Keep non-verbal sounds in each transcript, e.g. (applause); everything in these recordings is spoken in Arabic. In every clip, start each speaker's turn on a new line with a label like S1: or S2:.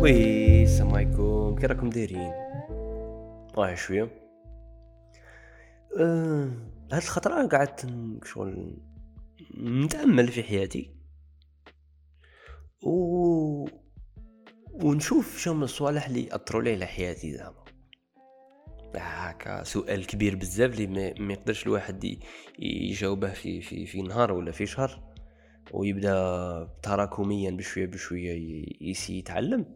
S1: وي السلام عليكم. كي راكم دايرين؟ واه شوية. أه... هاد الخطرة قعدت شغل نتامل في حياتي. و ونشوف شنو من الصوالح اللي أثروا لي على حياتي زعما. هكا سؤال كبير بزاف اللي ما يقدرش الواحد يجاوبه في في في نهار ولا في شهر. ويبدأ تراكميا بشوية بشوية يسيي يتعلم.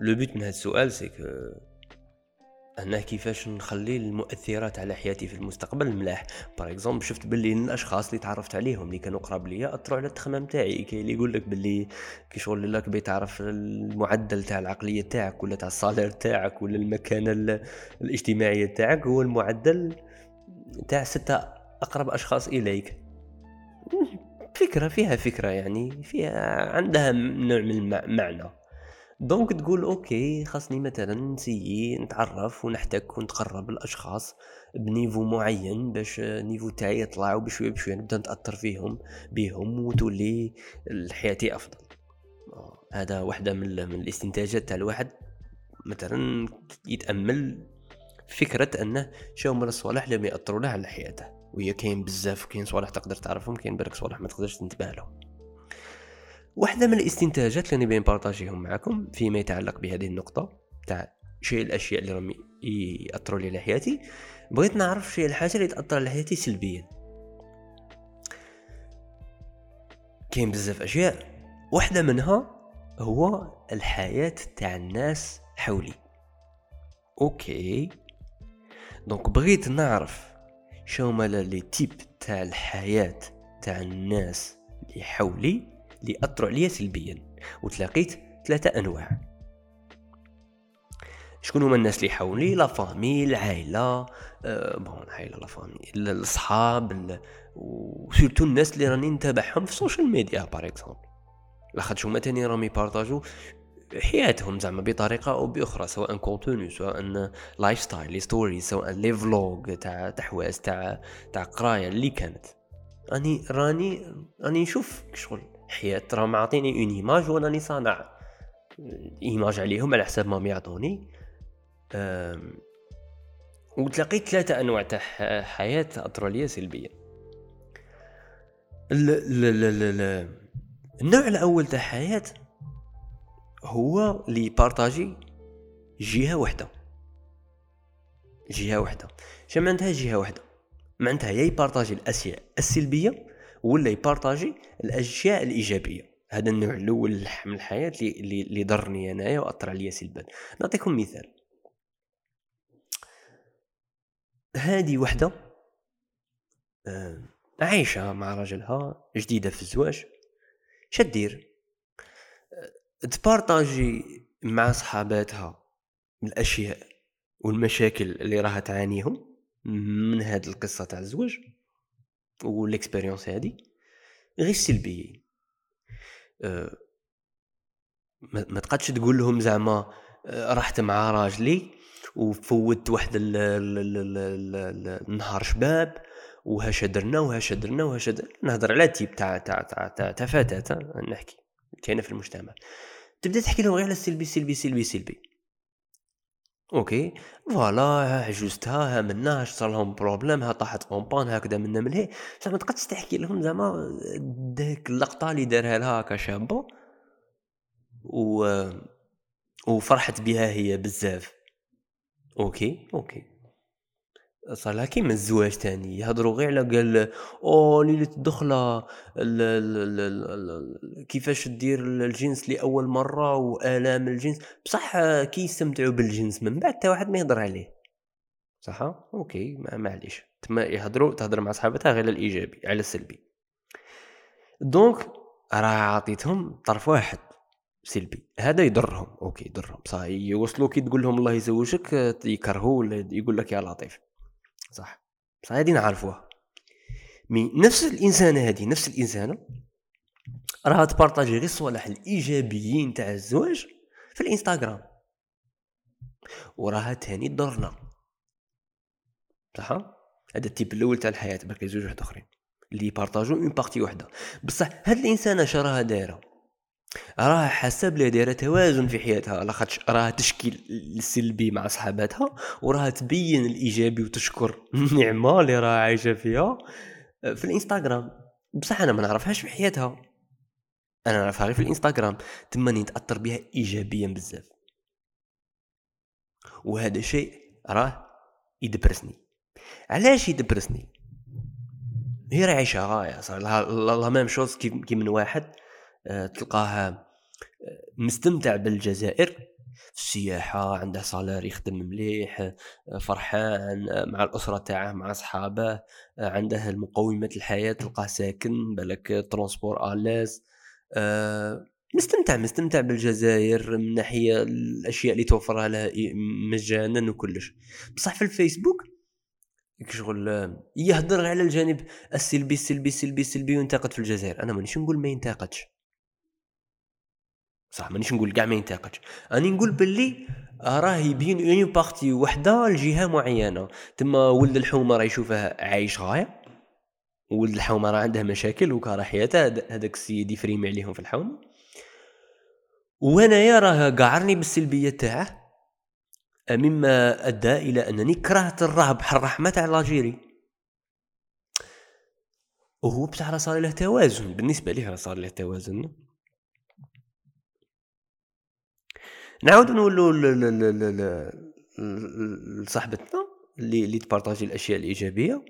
S1: le but من هذا السؤال c'est انه كيفاش نخلي المؤثرات على حياتي في المستقبل ملاح؟ par exemple شفت باللي الأشخاص اللي تعرفت عليهم اللي كانوا قراب ليا اثروا على التخمام تاعي. كاين اللي يقول لك باللي كي شغل لك بتعرف المعدل تاع العقلية تاعك ولا تاع ال salaire تاعك ولا المكانة الاجتماعية تاعك هو المعدل تاع ستة أقرب أشخاص إليك. فكرة فيها فكرة يعني فيها عندها نوع من المعنى donc تقول أوكي خاصني مثلا نسيي نتعرف ونحتك ونتقرب الأشخاص ب niveau معين باش niveau تاعي يطلع وبشويه بشوية نبدأ نتأثر فيهم بهم وتولي حياتي أفضل. هذا واحدة من, من الاستنتاجات تاع الواحد. مثلا يتأمل فكرة أنه شو من الصوالح اللي يأثروا له على حياته. وهي كاين بزاف كاين صوالح تقدر تعرفهم كاين برك صوالح ما تقدرش تنتبه لهم. واحدة من الاستنتاجات اللي نبي نبارطاجيهم معكم فيما يتعلق بهذه النقطة تاع شيء الأشياء اللي راهم يأثروا لي على حياتي بغيت نعرف شيء الحاجة اللي تأثر على حياتي سلبيا. كاين بزاف أشياء. واحدة منها هو الحياة تاع الناس حولي. Ok. Donc بغيت نعرف شو مالا les types تاع الحياة تاع الناس اللي حولي اللي أثروا عليا سلبيا وتلاقيت ثلاثة أنواع. شكون هما الناس اللي حولي؟ la famille العائلة أه bon العائلة la famille الصحاب و surtout الناس اللي راني نتابعهم في ال social media par exemple لاخاطش هما تاني راهم يبارطاجو حياتهم زعما بطريقة أو بأخرى سواء contenu سواء lifestyle les stories سواء les vlogs تاع تحواس تاع تاع قراية اللي كانت. راني راني راني نشوف شغل حياة راهم معطيني une image وأنا راني صانع image عليهم على حساب ما يعطوني وتلاقيت ثلاثة أنواع تاع حياة أثروا عليا سلبيا. ال ال ال ال النوع الأول تاع حياة هو اللي بارطاجي جهة وحدة. جهة وحدة. شنو معناتها جهة وحدة؟ معناتها يا يبارطاجي الاشياء السلبية ولا يبارطاجي الأشياء الإيجابية. هذا النوع الأول من الحياة اللي ضرني أنايا وأثر عليا سلبا. نعطيكم مثال. هذه وحدة آه عايشة مع راجلها جديدة في الزواج شدير. تبارطاجي مع صحاباتها الأشياء والمشاكل اللي راها تعانيهم من هذه القصة تاع الزواج والإكسبيريونس هادي غير سلبية. أه ما تقدش تقول لهم زعما أه، رحت مع راجلي وفوت واحد النهار شباب وهاش درنا وهاش درنا وهاش درنا. نهضر على type تاع تاع تاع, تاع فتاة نحكي كاينة في المجتمع. تبدأ تحكي لهم غير على السلبي سلبي سلبي سلبي. Ok. Voilà ها ها منا صار لهم problème ها طاحت en panne هكذا منا من هي بصح ما تقدش تحكي لهم زعما ديك اللقطة اللي دارها لها هكا شابه و وفرحت بها هي بزاف. Ok ok. صار لها كيما الزواج تاني يهضروا غير على قال أو ليلة الدخلة كيفاش دير الجنس لأول مرة وآلام الجنس؟ بصح كي يستمتعوا بالجنس من بعد تا واحد ما يهضر عليه. صح؟ Ok معليش. تما يهضروا تهضر مع صحابتها غير الإيجابي على السلبي. Donc راه عطيتهم طرف واحد سلبي. هذا يضرهم. Ok يضرهم. صح يوصلوا كي تقول لهم الله يزوجك يكرهوا ولا يقول لك يا لطيف. صح؟ بصح هادي نعرفوها mais نفس الإنسانة هادي نفس الإنسانة راها تبارطاجي غير الصوالح الإيجابيين تاع الزواج في الإنستغرام. وراها تاني ضرنا صح؟ هذا ال type الأول تاع الحياة برك زوج واحد آخرين. اللي يبارطاجو une partie وحده بصح هاد الإنسانة شراها دايرة. راها حاسه بلي دايره توازن في حياتها لاخاطش راها تشكي السلبي مع صحاباتها وراها تبين الايجابي وتشكر النعمه اللي راها عايشه فيها في الانستغرام بصح أنا ما نعرفهاش في حياتها أنا نعرفها غير في الانستغرام تما نتاثر بها ايجابيا بزاف وهذا شيء راه يدبرسني علاش يدبرسني هي راه عايشه غايه صار لها la même chose كي من واحد آه، تلقاه آه، مستمتع بالجزائر. السياحة عنده salaire يخدم مليح فرحان مع الأسرة تاعه مع صحابه عنده المقومات الحياة تلقاه ساكن بالك transport à l'aise مستمتع مستمتع بالجزائر من ناحية الأشياء اللي توفرها له مجانا وكلش. بصح في الفيسبوك شغل يهضر على الجانب السلبي السلبي السلبي السلبي وينتقد في الجزائر. أنا مانيش نقول ما ينتقدش. صح مانيش نقول كاع ما ينتقدش. راني نقول باللي راه يبين une partie وحده لجهة معينة. تما ولد الحومة راه يشوفها عايش غاية ولد الحومة راه عنده مشاكل وكاره حياته هذاك السيد يفريمي عليهم في الحومة. وانايا راه قعرني بالسلبية تاعه مما أدى إلى أنني كرهت الرهب بحال الرحمة تاع لاجيري وهو بصح صار له توازن. بالنسبة ليه صار له توازن؟ نعاود نولوا لصاحبتنا اللي اللي تبارطاجي الأشياء الإيجابية.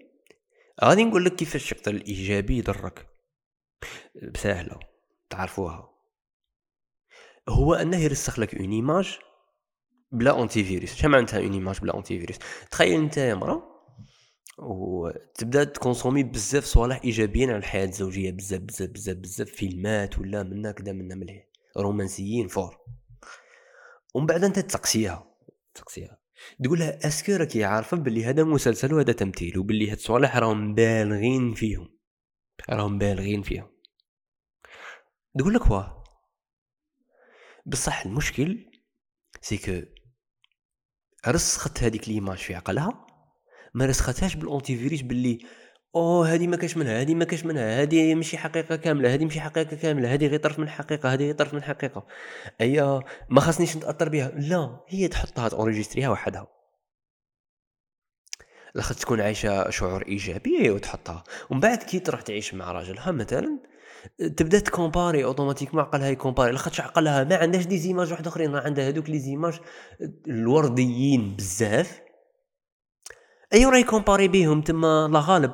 S1: غادي نقول لك كيفاش الشق الإيجابي يضرك. بسهلة تعرفوها. هو أنه يرسخ لك une image بلا antivirus شنو معناتها une image بلا antivirus تخيل أنت يا مرا وتبدأ تكونسومي بزاف صوالح إيجابيين على الحياة الزوجية. بزاف بزاف بزاف بزاف فيلمات ولا منا كذا منا مليح. رومانسيين fort. ومن بعد أنت تسقسيها. تسقسيها. تقول لها est-ce que راكي عارفة باللي هذا مسلسل وهذا تمثيل وباللي هاد الصوالح راهم بالغين فيهم. راهم بالغين فيهم. تقول لك واه. بصح المشكل c'est que رسخت هذيك l'image في عقلها ما رسختهاش بال antivirus باللي أوه هذه ما كاش منها هذه ما كاش منها هذه ماشي حقيقة كاملة هذه ماشي حقيقة كاملة هذه غير طرف من الحقيقة هذه غير طرف من الحقيقة. اي ما خاصنيش نتأثر بها لا هي تحطها تونجستريها وحدها. لاخاطش تكون عايشة شعور إيجابي وتحطها. ومن بعد كي تروح تعيش مع راجلها مثلا تبدأ تكومباري automatiquement عقلها يكومباري. لاخاطش عقلها ما عندهاش des images واحد أخرين عندها هذوك les images الورديين بزاف. أي راه يكومباري بيهم؟ تما لا غالب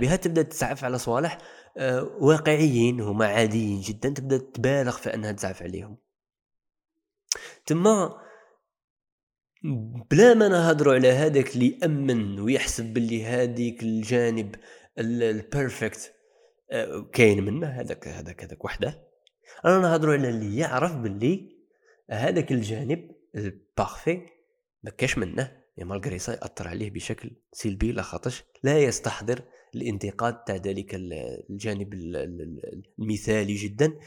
S1: بها تبدأ تسعف على صوالح آه، واقعيين هما عاديين جدا تبدأ تبالغ في أنها تزعف عليهم. تما بلا ما نهضروا على هذاك اللي يأمن ويحسب باللي هذيك الجانب ال perfect آه، كاين منه هذاك هذاك هذاك وحده. أنا نهضروا على اللي يعرف باللي هذاك الجانب ال parfait ما كاش منه. سا ياثر عليه بشكل سلبي لاخاطش لا يستحضر الانتقاد تاع ذلك الجانب المثالي جدا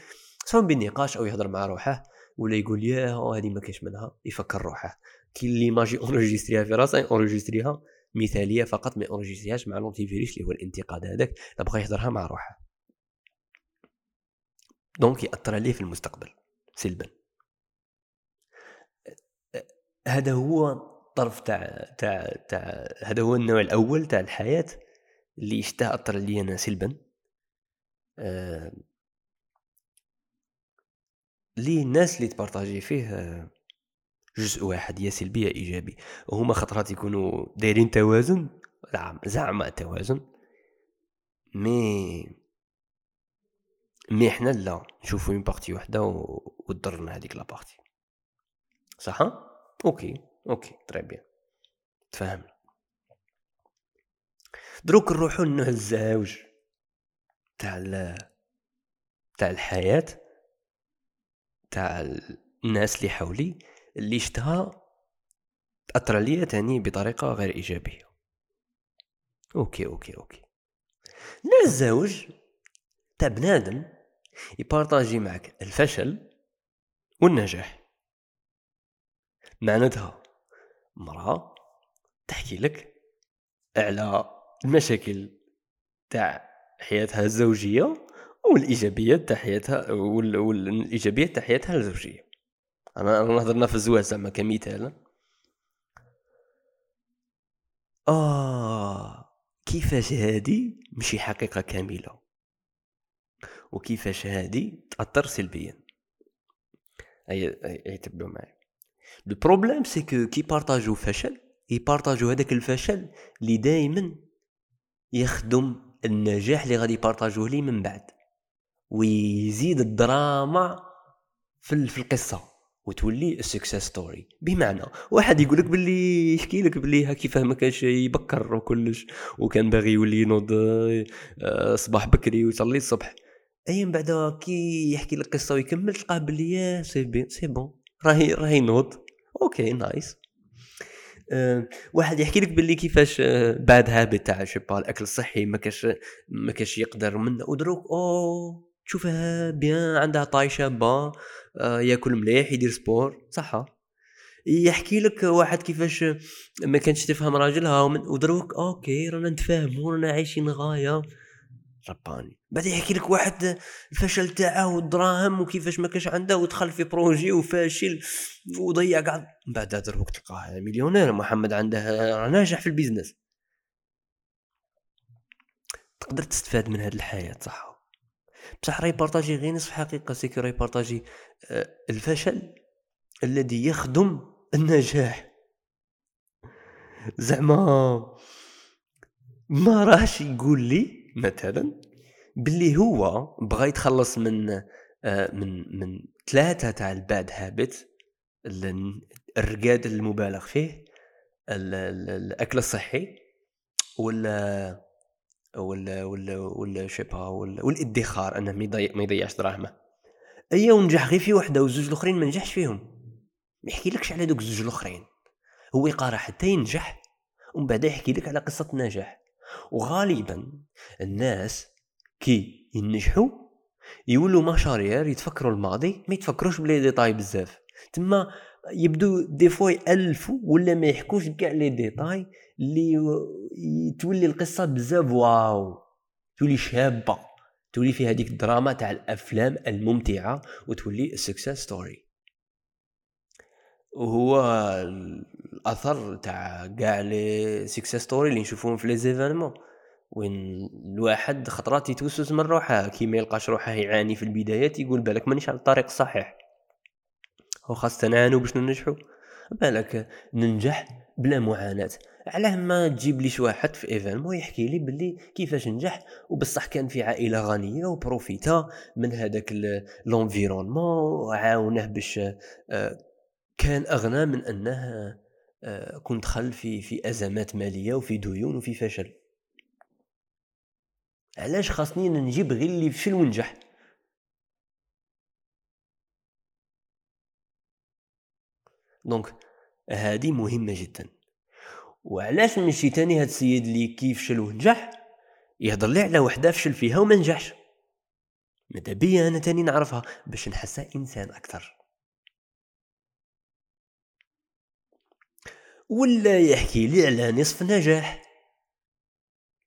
S1: سواء بالنقاش أو يهضر مع روحه ولا يقول يا هذه ما كاش منها يفكر روحه. كي اللي ماجي (laughs) enregistrيها في راسه enregistrيها مثالية فقط ما اونجستريهاش مع لونتي فيروس اللي هو الانتقاد هذاك بغى يهضرها مع روحه. donc يأثر عليه في المستقبل سلبا. هذا هو الطرف تاع تاع تاع هذا هو النوع الأول تاع الحياة اللي شتاه اثر لي أنا سلبا. آه لي الناس اللي تpartagي فيه آه جزء واحد يا سلبي يا إيجابي. وهما خطرات يكونوا دايرين توازن زعما توازن. مي مي حنا لا نشوفو une partie وحدة وتضرنا هذيك la partie صح؟ okay. okay très bien تفهمنا دروك نروحو للنوع الزوج تاع تاع الحياة تاع الناس اللي حولي اللي شتها تأثر عليا تاني بطريقة غير إيجابية. okay okay okay. النوع الزوج تاع بنادم يpartagي معك الفشل والنجاح. معناتها مرأة تحكي لك على المشاكل تاع حياتها الزوجية والايجابيات تاع حياتها وال- والايجابيات تاع حياتها الزوجية. أنا انا هضرنا في الزواج زعما كمثال. آه كيفاش هادي ماشي حقيقة كاملة؟ وكيفاش هادي تأثر سلبيا؟ اي اي أي تبعوا معايا le problème c'est que كي partagو فشل يpartagو هذاك الفشل اللي دائما يخدم النجاح اللي غادي يpartagوه لي من بعد ويزيد الدراما في في القصة وتولي success story بمعنى واحد يقول لك باللي يحكي لك باللي ها كيفاه ما كانش يبكر وكلش وكان باغي يولي ينوض صباح بكري ويصلي الصبح اي من بعد كي يحكي لك قصه ويكمل تلقاه باللي c'est bon راهي راهي نوض. okay nice. واحد يحكي لك باللي كيفاش آه، بعد هابت تاع شيبا الاكل الصحي ما كاش ما كاش يقدر منه ودروك أو تشوفها bien عندها taille شابه آه، ياكل مليح يدير sport. صح يحكي لك واحد كيفاش ما كانش تفهم راجلها ودروك okay رانا نتفاهموا رانا عايشين غاية. رباني بعد يحكي لك واحد الفشل تاعه والدراهم وكيفاش ما كانش عنده ودخل في projet وفاشل وضيع قاعد. من بعد دروك تلقاه مليونير محمد عنده ناجح في ال business. تقدر تستفاد من هذه الحياة صح. بصح راهي partagي غير نصف حقيقة c'est que راهي partagي آه، الفشل الذي يخدم النجاح. زعما ما راهش يقول لي مثلا باللي هو بغى يتخلص من آه، من من ثلاثة تاع الباد هابت الرقاد المبالغ فيه ال- ال- الأكل الصحي ولا ولا ولا ولا شيبا ولا والإدخار أنه ما يضيع ما يضيعش دراهمه. ايا ونجح غير في وحدة والزوج الأخرين ما نجحش فيهم. ما يحكيلكش على دوك الزوج الأخرين. هو يقرا حتى ينجح ومن بعد يحكي لك على قصة النجاح وغالبا الناس كي ينجحوا يولوا مشاريع يتفكروا الماضي ما يتفكروش بلي ديتاي بزاف. تما يبدو دي فوا يالفوا ولا ما يحكوش كاع لي ديتاي اللي تولي القصة بزاف واو تولي شابة تولي في هذيك الدراما تاع الأفلام الممتعة وتولي success story وهو الأثر تاع كاع les success stories اللي نشوفوهم في les événements وين الواحد خطرات يتوسوس من روحه كي ما يلقاش روحه يعاني في البدايات يقول بالك مانيش على الطريق الصحيح هو خاصة نعانو باش ننجحو بالك ننجح بلا معاناة. علاه ما تجيب ليش واحد في événement يحكي لي باللي كيفاش نجح وبصح كان في عائلة غنية و profita من هذاك l'environnement وعاونه باش آه، كان أغنى من انه آه، كنت دخل في في أزمات مالية وفي ديون وفي فشل. علاش خاصني نجيب غير اللي فشل ونجح؟ donc هذه مهمة جدا. وعلاش نمشي تاني هاد السيد اللي كيف فشل ونجح؟ يهضر لي على وحدة فشل فيها وما نجحش. ماذا أنا تاني نعرفها باش نحسها إنسان أكثر. ولا يحكي لي على نصف نجاح؟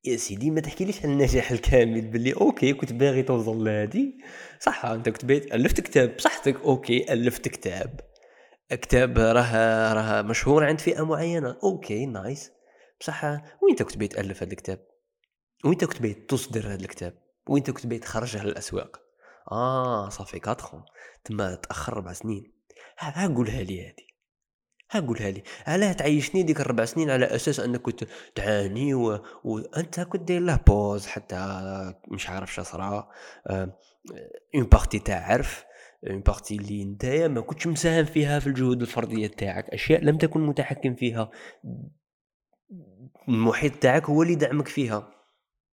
S1: يا سيدي ما تحكيليش على النجاح الكامل باللي okay كنت باغي توصل لهادي. صح أنت كنت باغي الفت كتاب. بصحتك. أوكي الفت كتاب. كتاب راه راه مشهور عند فئة معينة. أوكي نايس. بصح وين كنت باغي تألف هذا الكتاب؟ وين كنت باغي تصدر هذا الكتاب؟ وين كنت باغي تخرجه للاسواق آه صافي 4 تما تأخر أربع سنين. ها ها قولها لي هذه ها قولها لي. علاه تعيشني ديك الربع سنين على أساس أنك كنت تعاني و... وانت كنت داير له بوز حتى مش عارف شا صرا. une partie تعرف une partie اللي نتايا ما كنتش مساهم فيها في الجهود الفردية تاعك. أشياء لم تكن متحكم فيها. المحيط تاعك هو اللي دعمك فيها.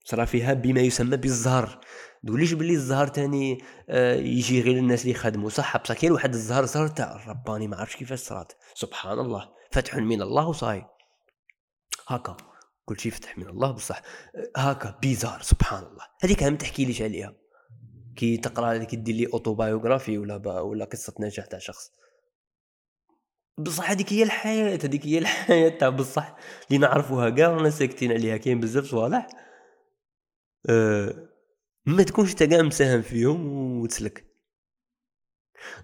S1: صرا فيها بما يسمى بالزهر. تقوليش باللي الزهر تاني آه، يجي غير الناس اللي يخدموا. صح بصح كاين واحد الزهر زهر تاع رباني ما عرفتش كيفاش صرات. سبحان الله. فتح من الله وصاي. هكا كل شيء فتح من الله بصح. هكا bizarre. سبحان الله. هذيك ما تحكي ليش عليها. كي تقرا كي دير لي autobiography ولا با ولا قصة نجاح تاع شخص. بصح هذيك هي الحياة هذيك هي الحياة تاع بصح. اللي نعرفوها كاع رانا ساكتين عليها. كاين بزاف صوالح. ما تكونش انت كاع مساهم فيهم وتسلك.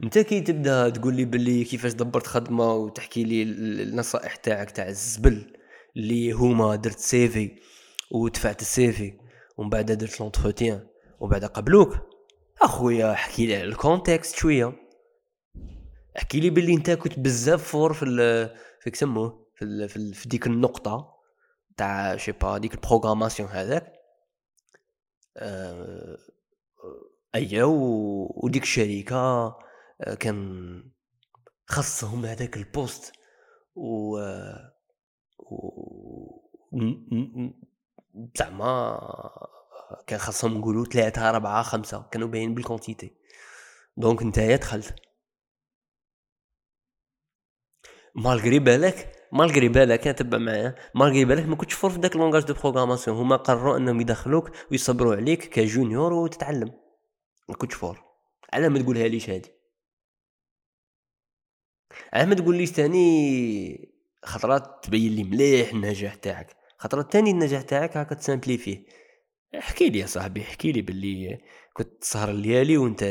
S1: انت كي تبدا تقول لي باللي كيفاش دبرت خدمة وتحكي لي النصائح تاعك تاع الزبل اللي هما درت CV ودفعت ال CV ومن بعد درت l'entretien ومن بعد قبلوك. أخويا احكي لي على ال contexte شوية. احكي لي باللي انت كنت بزاف fort في كسموه في, في, في ديك النقطة تاع ch'pas ديك ال programmation هذاك. ايا وديك الشركة آه، كان خصهم هذاك ال poste و... زعما كان خاصهم نقولوا ثلاثة أربعة خمسة كانوا باين بال quantité donc نتايا دخلت. malgré بالك malgré بالك تبع معايا malgré بالك ما كنتش fort في داك langage de programmation هما قرروا انهم يدخلوك ويصبروا عليك ك junior وتتعلم ما كنتش fort على ما تقولها ليش هادي على ما تقول ليش تاني خطرات تبين لي مليح النجاح تاعك خطرات تاني النجاح تاعك هاكا ت simplifier احكي لي يا صاحبي احكي لي باللي كنت تسهر الليالي وانت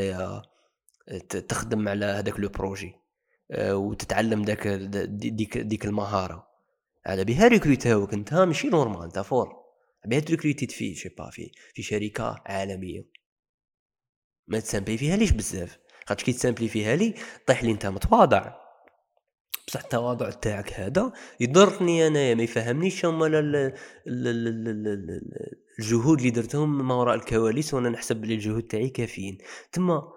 S1: تخدم على هذاك le projet وتتعلم داك ديك ديك المهارة. على بها ريكروتاوك انت ماشي normal انت fort. بها تريكروتيت في ch'pas في في شركة عالمية. ما تسامبليفيهاليش بزاف؟ خاطر كي تسامبليفيهالي طيح لي انت متواضع. بصح التواضع تاعك هذا يضرني أنايا ما يفهمنيش هما الجهود اللي درتهم ما وراء الكواليس وأنا نحسب بلي الجهود تاعي كافيين. تما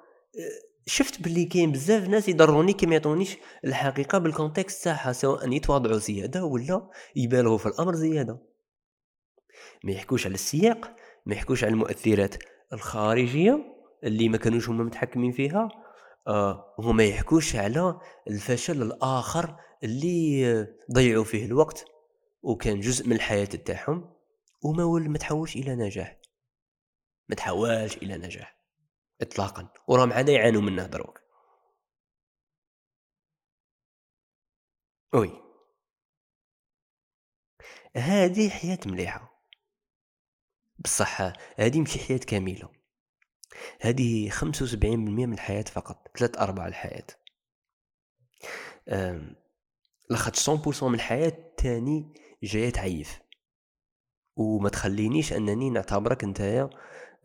S1: شفت باللي كاين بزاف ناس يضروني كي ما يعطونيش الحقيقة بال contexte تاعها سواء يتواضعوا زيادة ولا يبالغوا في الأمر زيادة. ما يحكوش على السياق ما يحكوش على المؤثرات الخارجية اللي ما كانوش هما متحكمين فيها آه هما يحكوش على الفشل الآخر اللي ضيعوا فيه الوقت وكان جزء من الحياة تاعهم وما ما تحولش إلى نجاح. ما تحولش إلى نجاح. اطلاقا وراهم عاد يعانوا منه دروك وي هذه حياة مليحة. بصح هذه ماشي حياة كاملة. هذه خمسة وسبعين بالمية من الحياة فقط ثلاث أرباع الحياة. صون بورسون من الحياة تاني جاية تعيف. وما تخلينيش أنني نعتبرك نتايا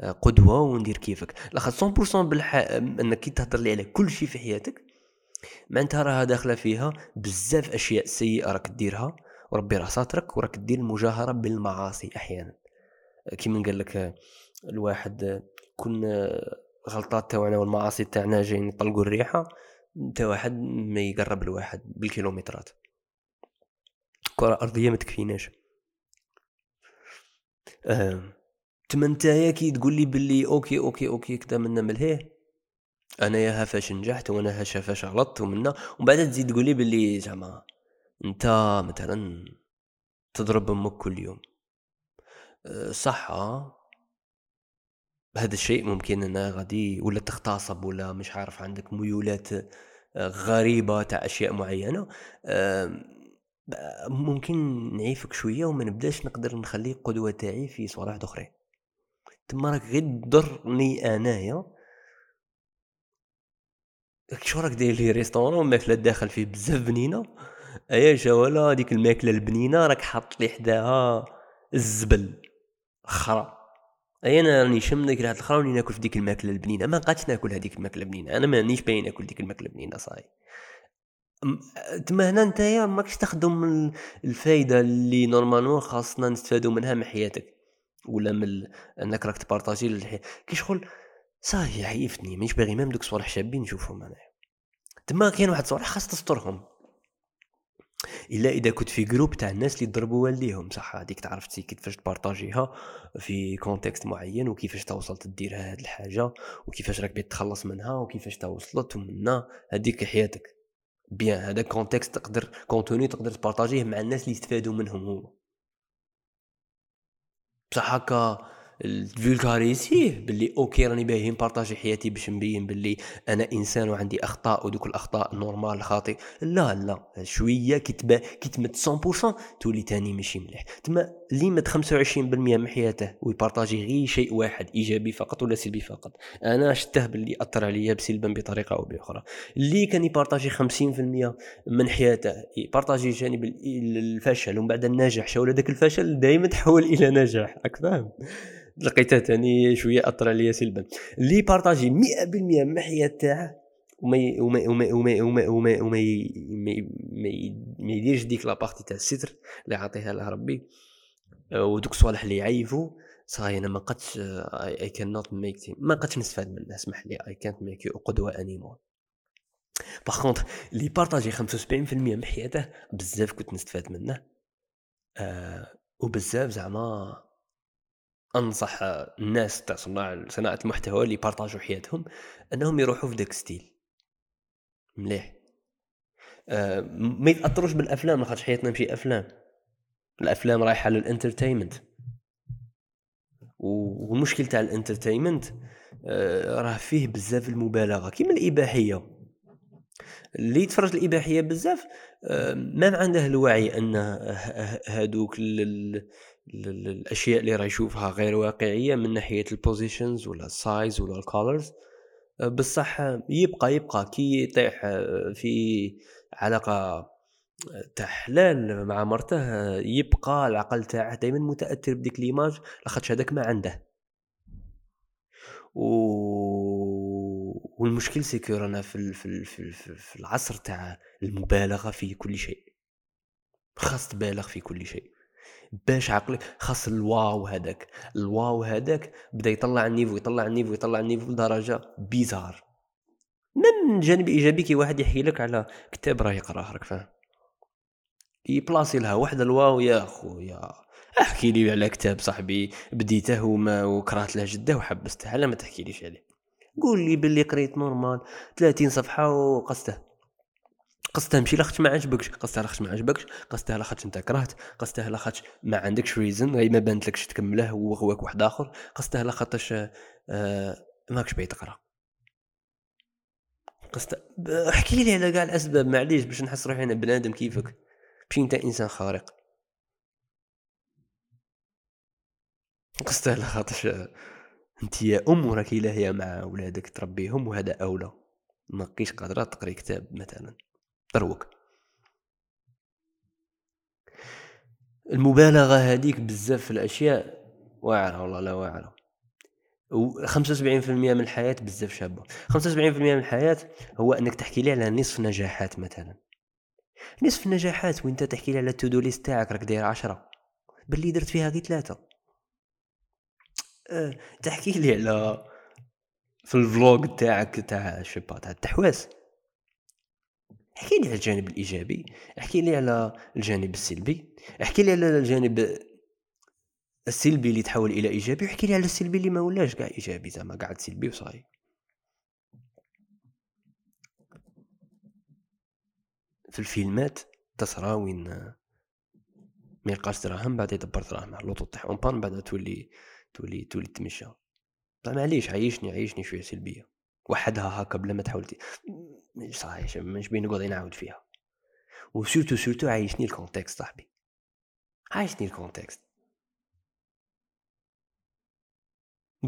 S1: قدوة وندير كيفك. لاخاطش 100% بالح... أنك كي تهضر لي على كل شيء في حياتك معناتها راها داخلة فيها بزاف أشياء سيئة راك ديرها وربي راه ساترك وراك دير المجاهره بالمعاصي أحيانا. كيما قال لك الواحد كن غلطات تاعنا والمعاصي تاعنا جايين يطلقوا الريحة انت واحد ما يقرب الواحد بالكيلومترات. كرة أرضية ما تكفيناش. آه. تما نتايا كي تقول لي باللي okay okay okay كدا منا ملهيه أنايا ها فاش نجحت وأنا ها فاش غلطت ومنا. ومن بعد تزيد تقول لي باللي زعما أنت مثلا تضرب أمك كل يوم. أه، صح هذا الشيء ممكن أنا غادي ولا تغتصب ولا مش عارف عندك ميولات أه، غريبة تاع أشياء معينة. ممكن نعيفك شوية وما نبداش نقدر نخلي قدوة تاعي في صوالح أخرين. تما راك غير تضرني أنايا. شو راك داير لي restaurant ماكله داخل فيه بزاف بنينة. أيا voilà هذيك الماكلة البنينة راك حاط لي حداها الزبل خرا اي أنا راني شم ديك ريحه الخرا وراني ناكل في ديك الماكلة البنينة. ما بقاتش ناكل هذيك الماكلة البنينة. أنا مانيش باين ناكل ديك الماكلة البنينة صاي. تما هنا نتايا ماكش تخدم الفايدة اللي normalement خاصنا نستفادو منها من حياتك. ولا من انك راك ت partager كي شغل صاي عيفتني مانيش باغي même دوك الصوالح شابين نشوفهم أنا تما كاين واحد الصوالح خاص تسترهم إلا إذا كنت في groupe تاع الناس اللي ضربوا والديهم صح؟ هذيك تعرف كيفاش تبارطاجيها في contexte معين وكيفاش توصلت دير هاد الحاجة وكيفاش راك تخلص منها وكيفاش توصلت ومنا. هذيك حياتك. bien هذا contexte تقدر contenu تقدر تبارطاجيه مع الناس اللي يستفادوا منهم هو بصح هكا ال vulgariser باللي okay راني باغي ن partager حياتي باش نبين باللي أنا إنسان وعندي أخطاء ودوك الأخطاء normal خاطئ لا لا شوية كي تبا كي تمت 100% تولي تاني ماشي مليح. تما اللي مت 25% من حياته وي partager غير شيء واحد إيجابي فقط ولا سلبي فقط. أنا شته باللي أثر عليا بسلبا بطريقة أو بأخرى. اللي كان ي partager 50% من حياته ي partager جانب الفشل ومن بعد النجاح شغل هذاك الفشل دائما تحول إلى نجاح. راك فاهم؟ لقيتها تاني شوية اثر عليا سلبا. اللي partager 100% من الحياة تاعه وما وما وما وما وما وما وما ما يديرش ديك la partie تاع الستر اللي عطيها له ربي. ودوك الصوالح اللي يعيفوا صاي أنا ما قدش اي كان نوت ميك ما قدش نستفاد منه اسمح لي اي كانت ميك يو قدوة anymore par contre اللي partager 75% من حياته بزاف كنت نستفاد منه آه وبزاف زعما أنصح الناس تاع صناع صناعة المحتوى اللي يبارطاجوا حياتهم أنهم يروحوا في داك style. مليح. آه ما يتأثروش بالأفلام لاخاطش حياتنا ماشي أفلام. الأفلام رايحة لل entertainment. والمشكل تاع ال entertainment آه راه فيه بزاف المبالغة كيما الإباحية. اللي يتفرج الإباحية بزاف آه ما عنده الوعي أن هادوك الأشياء اللي راه يشوفها غير واقعية من ناحية ال positions ولا ال size ولا ال colors بصح يبقى يبقى كي يطيح في علاقة تاع حلال مع مرته يبقى العقل تاعه دائما متأثر بديك l'image لاخاطش هذاك ما عنده. و... والمشكل c'est que رانا في, في, في, في العصر تاع المبالغة في كل شيء. خاص تبالغ في كل شيء. باش عقلك خاص ال wow هذاك. ال wow هذاك بدا يطلع ال niveau يطلع ال niveau يطلع ال niveau لدرجه bizarre. من جانب إيجابي كي واحد يحكي لك على كتاب راه يقراه راك فاهم. يبلاصي لها واحد ال wow يا خويا احكي لي على كتاب صاحبي بديته وما وكرهت له جدة وحبسته على ما تحكي ليش عليه. قول لي باللي قريت normal 30 صفحة وقصته. قصتها ماشي لاخاطش ما عجبكش. قصتها لاخاطش ما عجبكش. قصتها لاخاطش انت كرهت. قصتها لاخاطش ما عندكش reason غير ما بانت تكمله وغواك واحد آخر. قصتها لاخاطش آه ماكش باغي تقرا. قصتها احكي لي على كاع الأسباب. معليش باش نحس روحي أنا بنادم كيفك. ماشي أنت إنسان خارق. قصتها لاخاطش أنت يا أم راكي لاهيه مع ولادك تربيهم وهذا أولى. ماكيش قادرة تقري كتاب مثلا. دروك المبالغة هذيك بزاف في الأشياء واعرة والله لا واعرة. و 75% من الحياة بزاف شابة. 75% من الحياة هو إنك تحكي لي على نصف نجاحات مثلا. نصف النجاحات وإنت تحكي لي على ال to-do list تاعك راك داير عشرة. باللي درت فيها غير ثلاثة. أه تحكي لي على في ال vlog تاعك تاع شبا تاع التحواس. احكي لي على الجانب الإيجابي احكي لي على الجانب السلبي احكي لي على الجانب السلبي اللي تحول إلى إيجابي واحكي لي على السلبي اللي ما ولاش كاع إيجابي زعما قاعد سلبي وصاي. في الفيلمات تصرا وين ما يلقاش دراهم بعد يدبر دراهم على اللوطو طيح اون بان بعد تولي تولي تولي تمشى. معليش عيشني عيشني شوية سلبية. وحدها هكا بلا ما تحاول صحيح مش بين نقعد نعاود فيها. وسورتو سورتو عايشني الكونتكست صاحبي. عايشني الكونتكست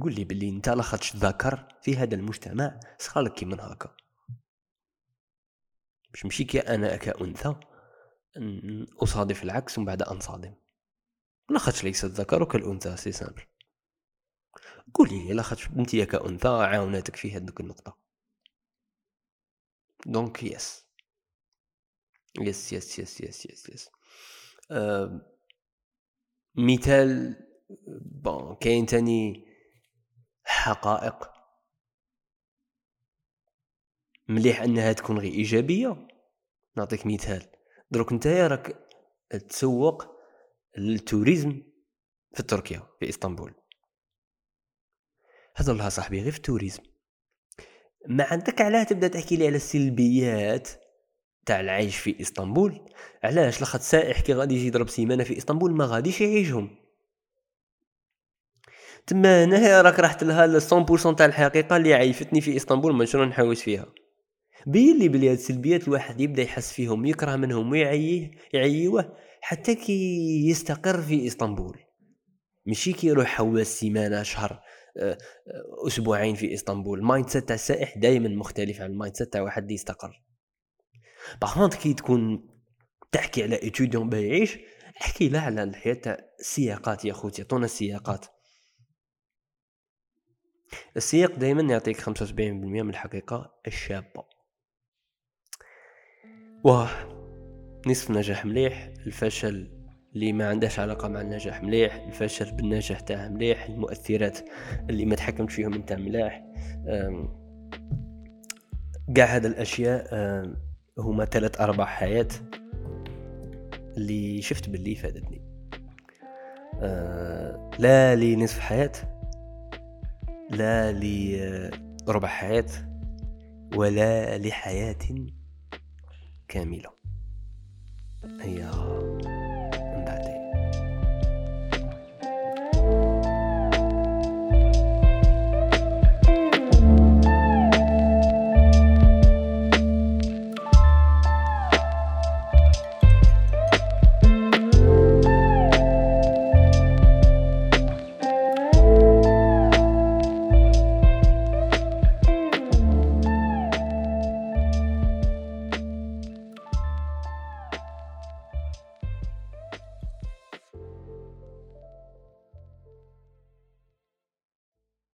S1: قول لي باللي أنت لاخاطش ذكر في هذا المجتمع صخالك كي من هكا. باش مشي كي أنا كأنثى أصادف العكس ومن بعد أنصادم. لاخاطش ليس الذكر كالانثى c'est simple قولي لاخاطش انت كأنثى عاوناتك في هذيك النقطة. donc yes. yes yes yes yes yes yes. مثال bon كاين تاني حقائق مليح أنها تكون غير إيجابية؟ نعطيك مثال. دروك نتايا راك تسوق لل tourisme في تركيا في إسطنبول. هضر لها صاحبي غير في ال tourisme. ما عندك علاه تبدأ تحكي لي على السلبيات تاع العيش في إسطنبول؟ علاش؟ لاخاطر سائح كي غادي يجي يضرب سيمانة في إسطنبول ما غاديش يعيشهم. تما هنا راك رحت لها 100% تاع الحقيقة اللي عيفتني في إسطنبول ما شنو نحوس فيها؟ بين لي بلي هاد السلبيات الواحد يبدأ يحس فيهم يكره منهم ويعيه يعيوه حتى كي يستقر في إسطنبول. ماشي كي يروح حواس سيمانة شهر أسبوعين في إسطنبول. ال mindset تاع السائح دائما مختلف عن ال mindset تاع واحد اللي يستقر. باغ كي تكون تحكي على étudiant باه يعيش احكي لا على الحياة تاع السياقات يا خوتي عطونا السياقات. السياق دائما يعطيك 75% من الحقيقة الشابة. واه نصف نجاح مليح الفشل اللي ما عندهاش علاقة مع النجاح مليح الفشل بالنجاح تاعه مليح المؤثرات اللي ما تحكمت فيهم انت ملاح كاع هذا الأشياء هما ثلاث أربع حياة اللي شفت باللي فادتني. أه لا لنصف حياة لا لربع حياة ولا لحياة كاملة. هي